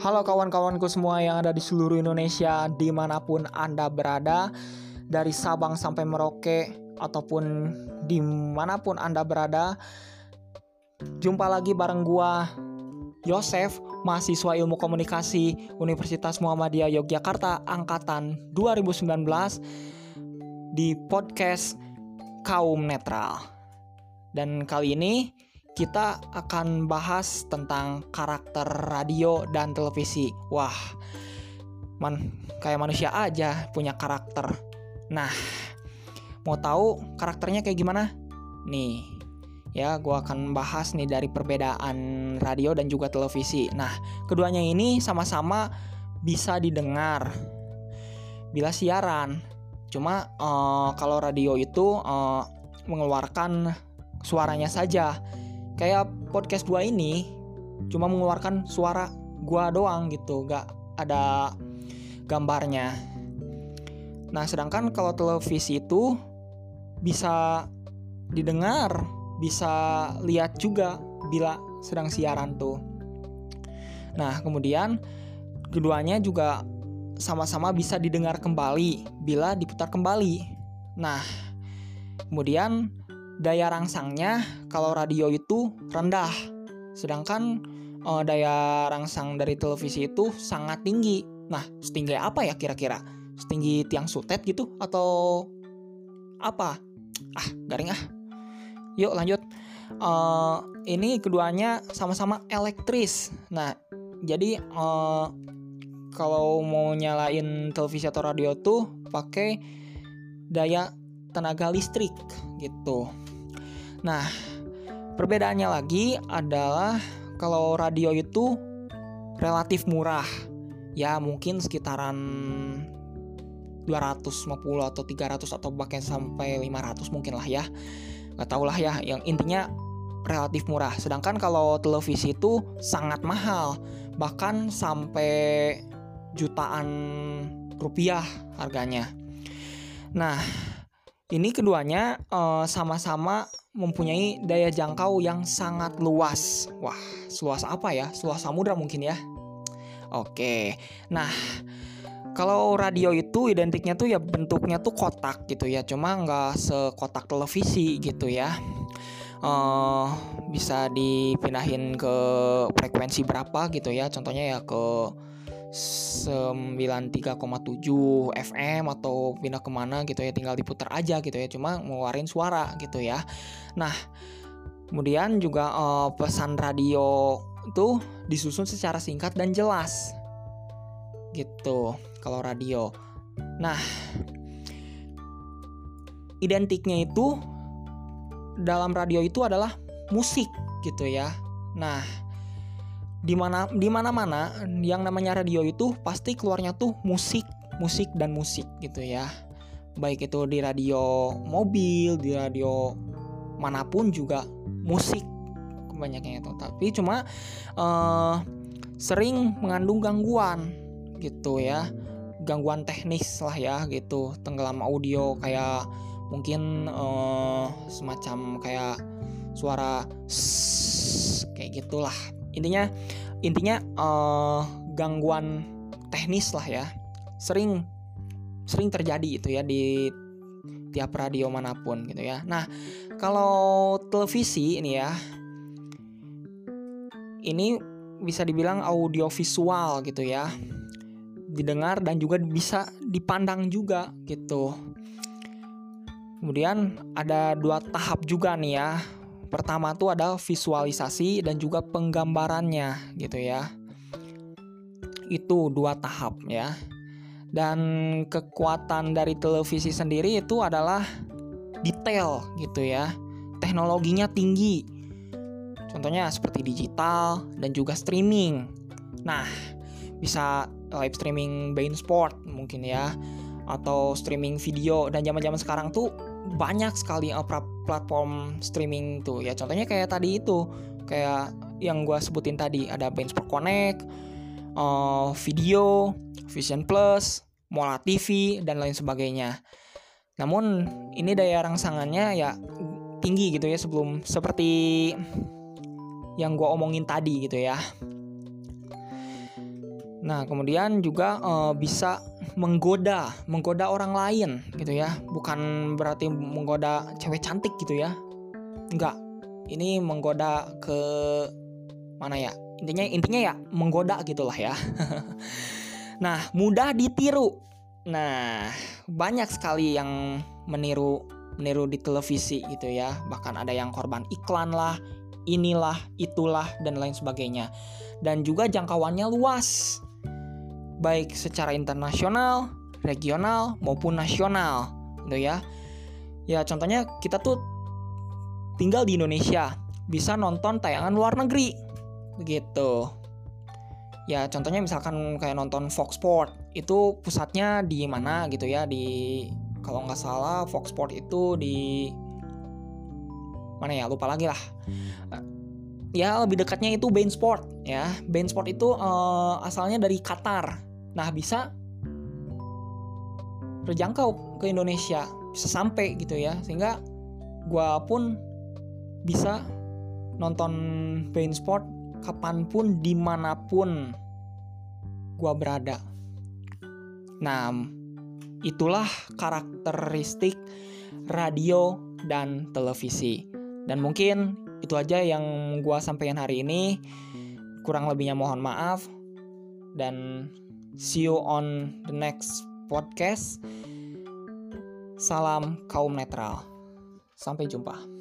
Halo kawan-kawanku semua yang ada di seluruh Indonesia Di mana pun Anda berada Dari Sabang sampai Merauke Ataupun di mana pun Anda berada Jumpa lagi bareng gua Yosef, mahasiswa ilmu komunikasi Universitas Muhammadiyah Yogyakarta Angkatan 2019 Di podcast Kaum Netral. Dan kali ini kita akan bahas tentang karakter radio dan televisi. Wah, man, kayak manusia aja punya karakter. Nah, mau tahu karakternya kayak gimana? Nih, ya, gue akan bahas nih dari perbedaan radio dan juga televisi. Nah, keduanya ini sama-sama bisa didengar bila siaran. Cuma uh, kalau radio itu uh, mengeluarkan suaranya saja kayak podcast gua ini cuma mengeluarkan suara gua doang gitu gak ada gambarnya. Nah sedangkan kalau televisi itu bisa didengar bisa lihat juga bila sedang siaran tuh. Nah kemudian keduanya juga sama-sama bisa didengar kembali bila diputar kembali. Nah kemudian daya rangsangnya kalau radio itu rendah, sedangkan uh, daya rangsang dari televisi itu sangat tinggi. Nah, setinggi apa ya kira-kira? Setinggi tiang sutet gitu atau apa? Ah, garing ah. Yuk lanjut. Uh, ini keduanya sama-sama elektris. Nah, jadi uh, kalau mau nyalain televisi atau radio tuh pakai daya tenaga listrik gitu. Nah, perbedaannya lagi adalah kalau radio itu relatif murah. Ya, mungkin sekitaran 250 atau 300 atau bahkan sampai 500 mungkin lah ya. Gak tau lah ya, yang intinya relatif murah. Sedangkan kalau televisi itu sangat mahal, bahkan sampai jutaan rupiah harganya. Nah, ini keduanya eh, sama-sama mempunyai daya jangkau yang sangat luas. Wah, seluas apa ya? Seluas samudra mungkin ya. Oke, nah kalau radio itu identiknya tuh ya bentuknya tuh kotak gitu ya, cuma nggak sekotak televisi gitu ya. Uh, bisa dipindahin ke frekuensi berapa gitu ya, contohnya ya ke 93,7 FM atau pindah ke mana gitu ya tinggal diputar aja gitu ya cuma ngeluarin suara gitu ya. Nah kemudian juga uh, pesan radio itu disusun secara singkat dan jelas gitu kalau radio. Nah identiknya itu dalam radio itu adalah musik gitu ya. Nah di mana di mana-mana yang namanya radio itu pasti keluarnya tuh musik, musik dan musik gitu ya. Baik itu di radio mobil, di radio mana pun juga musik kebanyakan itu. Tapi cuma uh, sering mengandung gangguan gitu ya. Gangguan teknis lah ya gitu, tenggelam audio kayak mungkin uh, semacam kayak suara kayak gitulah intinya intinya uh, gangguan teknis lah ya. Sering sering terjadi itu ya di tiap radio mana pun gitu ya. Nah kalau televisi ini ya ini bisa dibilang audio visual gitu ya. Didengar dan juga bisa dipandang juga gitu. Kemudian ada dua tahap juga nih ya Pertama tuh ada visualisasi dan juga penggambarannya gitu ya. Itu dua tahap ya. Dan kekuatan dari televisi sendiri itu adalah detail gitu ya. Teknologinya tinggi. Contohnya seperti digital dan juga streaming. Nah, bisa live streaming Bein Sport mungkin ya atau streaming video dan zaman-zaman sekarang tuh banyak sekali platform streaming tuh ya contohnya kayak tadi itu kayak yang gue sebutin tadi ada Benchmark Connect, uh, video, Vision Plus, Mola TV dan lain sebagainya. Namun ini daya rangsangannya ya tinggi gitu ya sebelum seperti yang gue omongin tadi gitu ya. Nah, kemudian juga uh, bisa menggoda, menggoda orang lain gitu ya. Bukan berarti menggoda cewek cantik gitu ya. Enggak. Ini menggoda ke mana ya? Intinya intinya ya menggoda gitulah ya. nah, mudah ditiru. Nah, banyak sekali yang meniru meniru di televisi gitu ya. Bahkan ada yang korban iklan lah, inilah, itulah dan lain sebagainya. Dan juga jangkauannya luas baik secara internasional, regional maupun nasional, gitu ya. Ya contohnya kita tuh tinggal di Indonesia, bisa nonton tayangan luar negeri, begitu. Ya contohnya misalkan kayak nonton Fox Sport, itu pusatnya di mana gitu ya di kalau nggak salah Fox Sport itu di mana ya lupa lagi lah ya lebih dekatnya itu Bein Sport ya Bein Sport itu uh, asalnya dari Qatar Nah, bisa terjangkau ke Indonesia, bisa sampai gitu ya. Sehingga gua pun bisa nonton Bein Sport kapan pun, di mana pun gua berada. Nah, itulah karakteristik radio dan televisi. Dan mungkin itu aja yang gua sampaikan hari ini. Kurang lebihnya mohon maaf. Dan See you on the next podcast. Salam kaum netral. Sampai jumpa.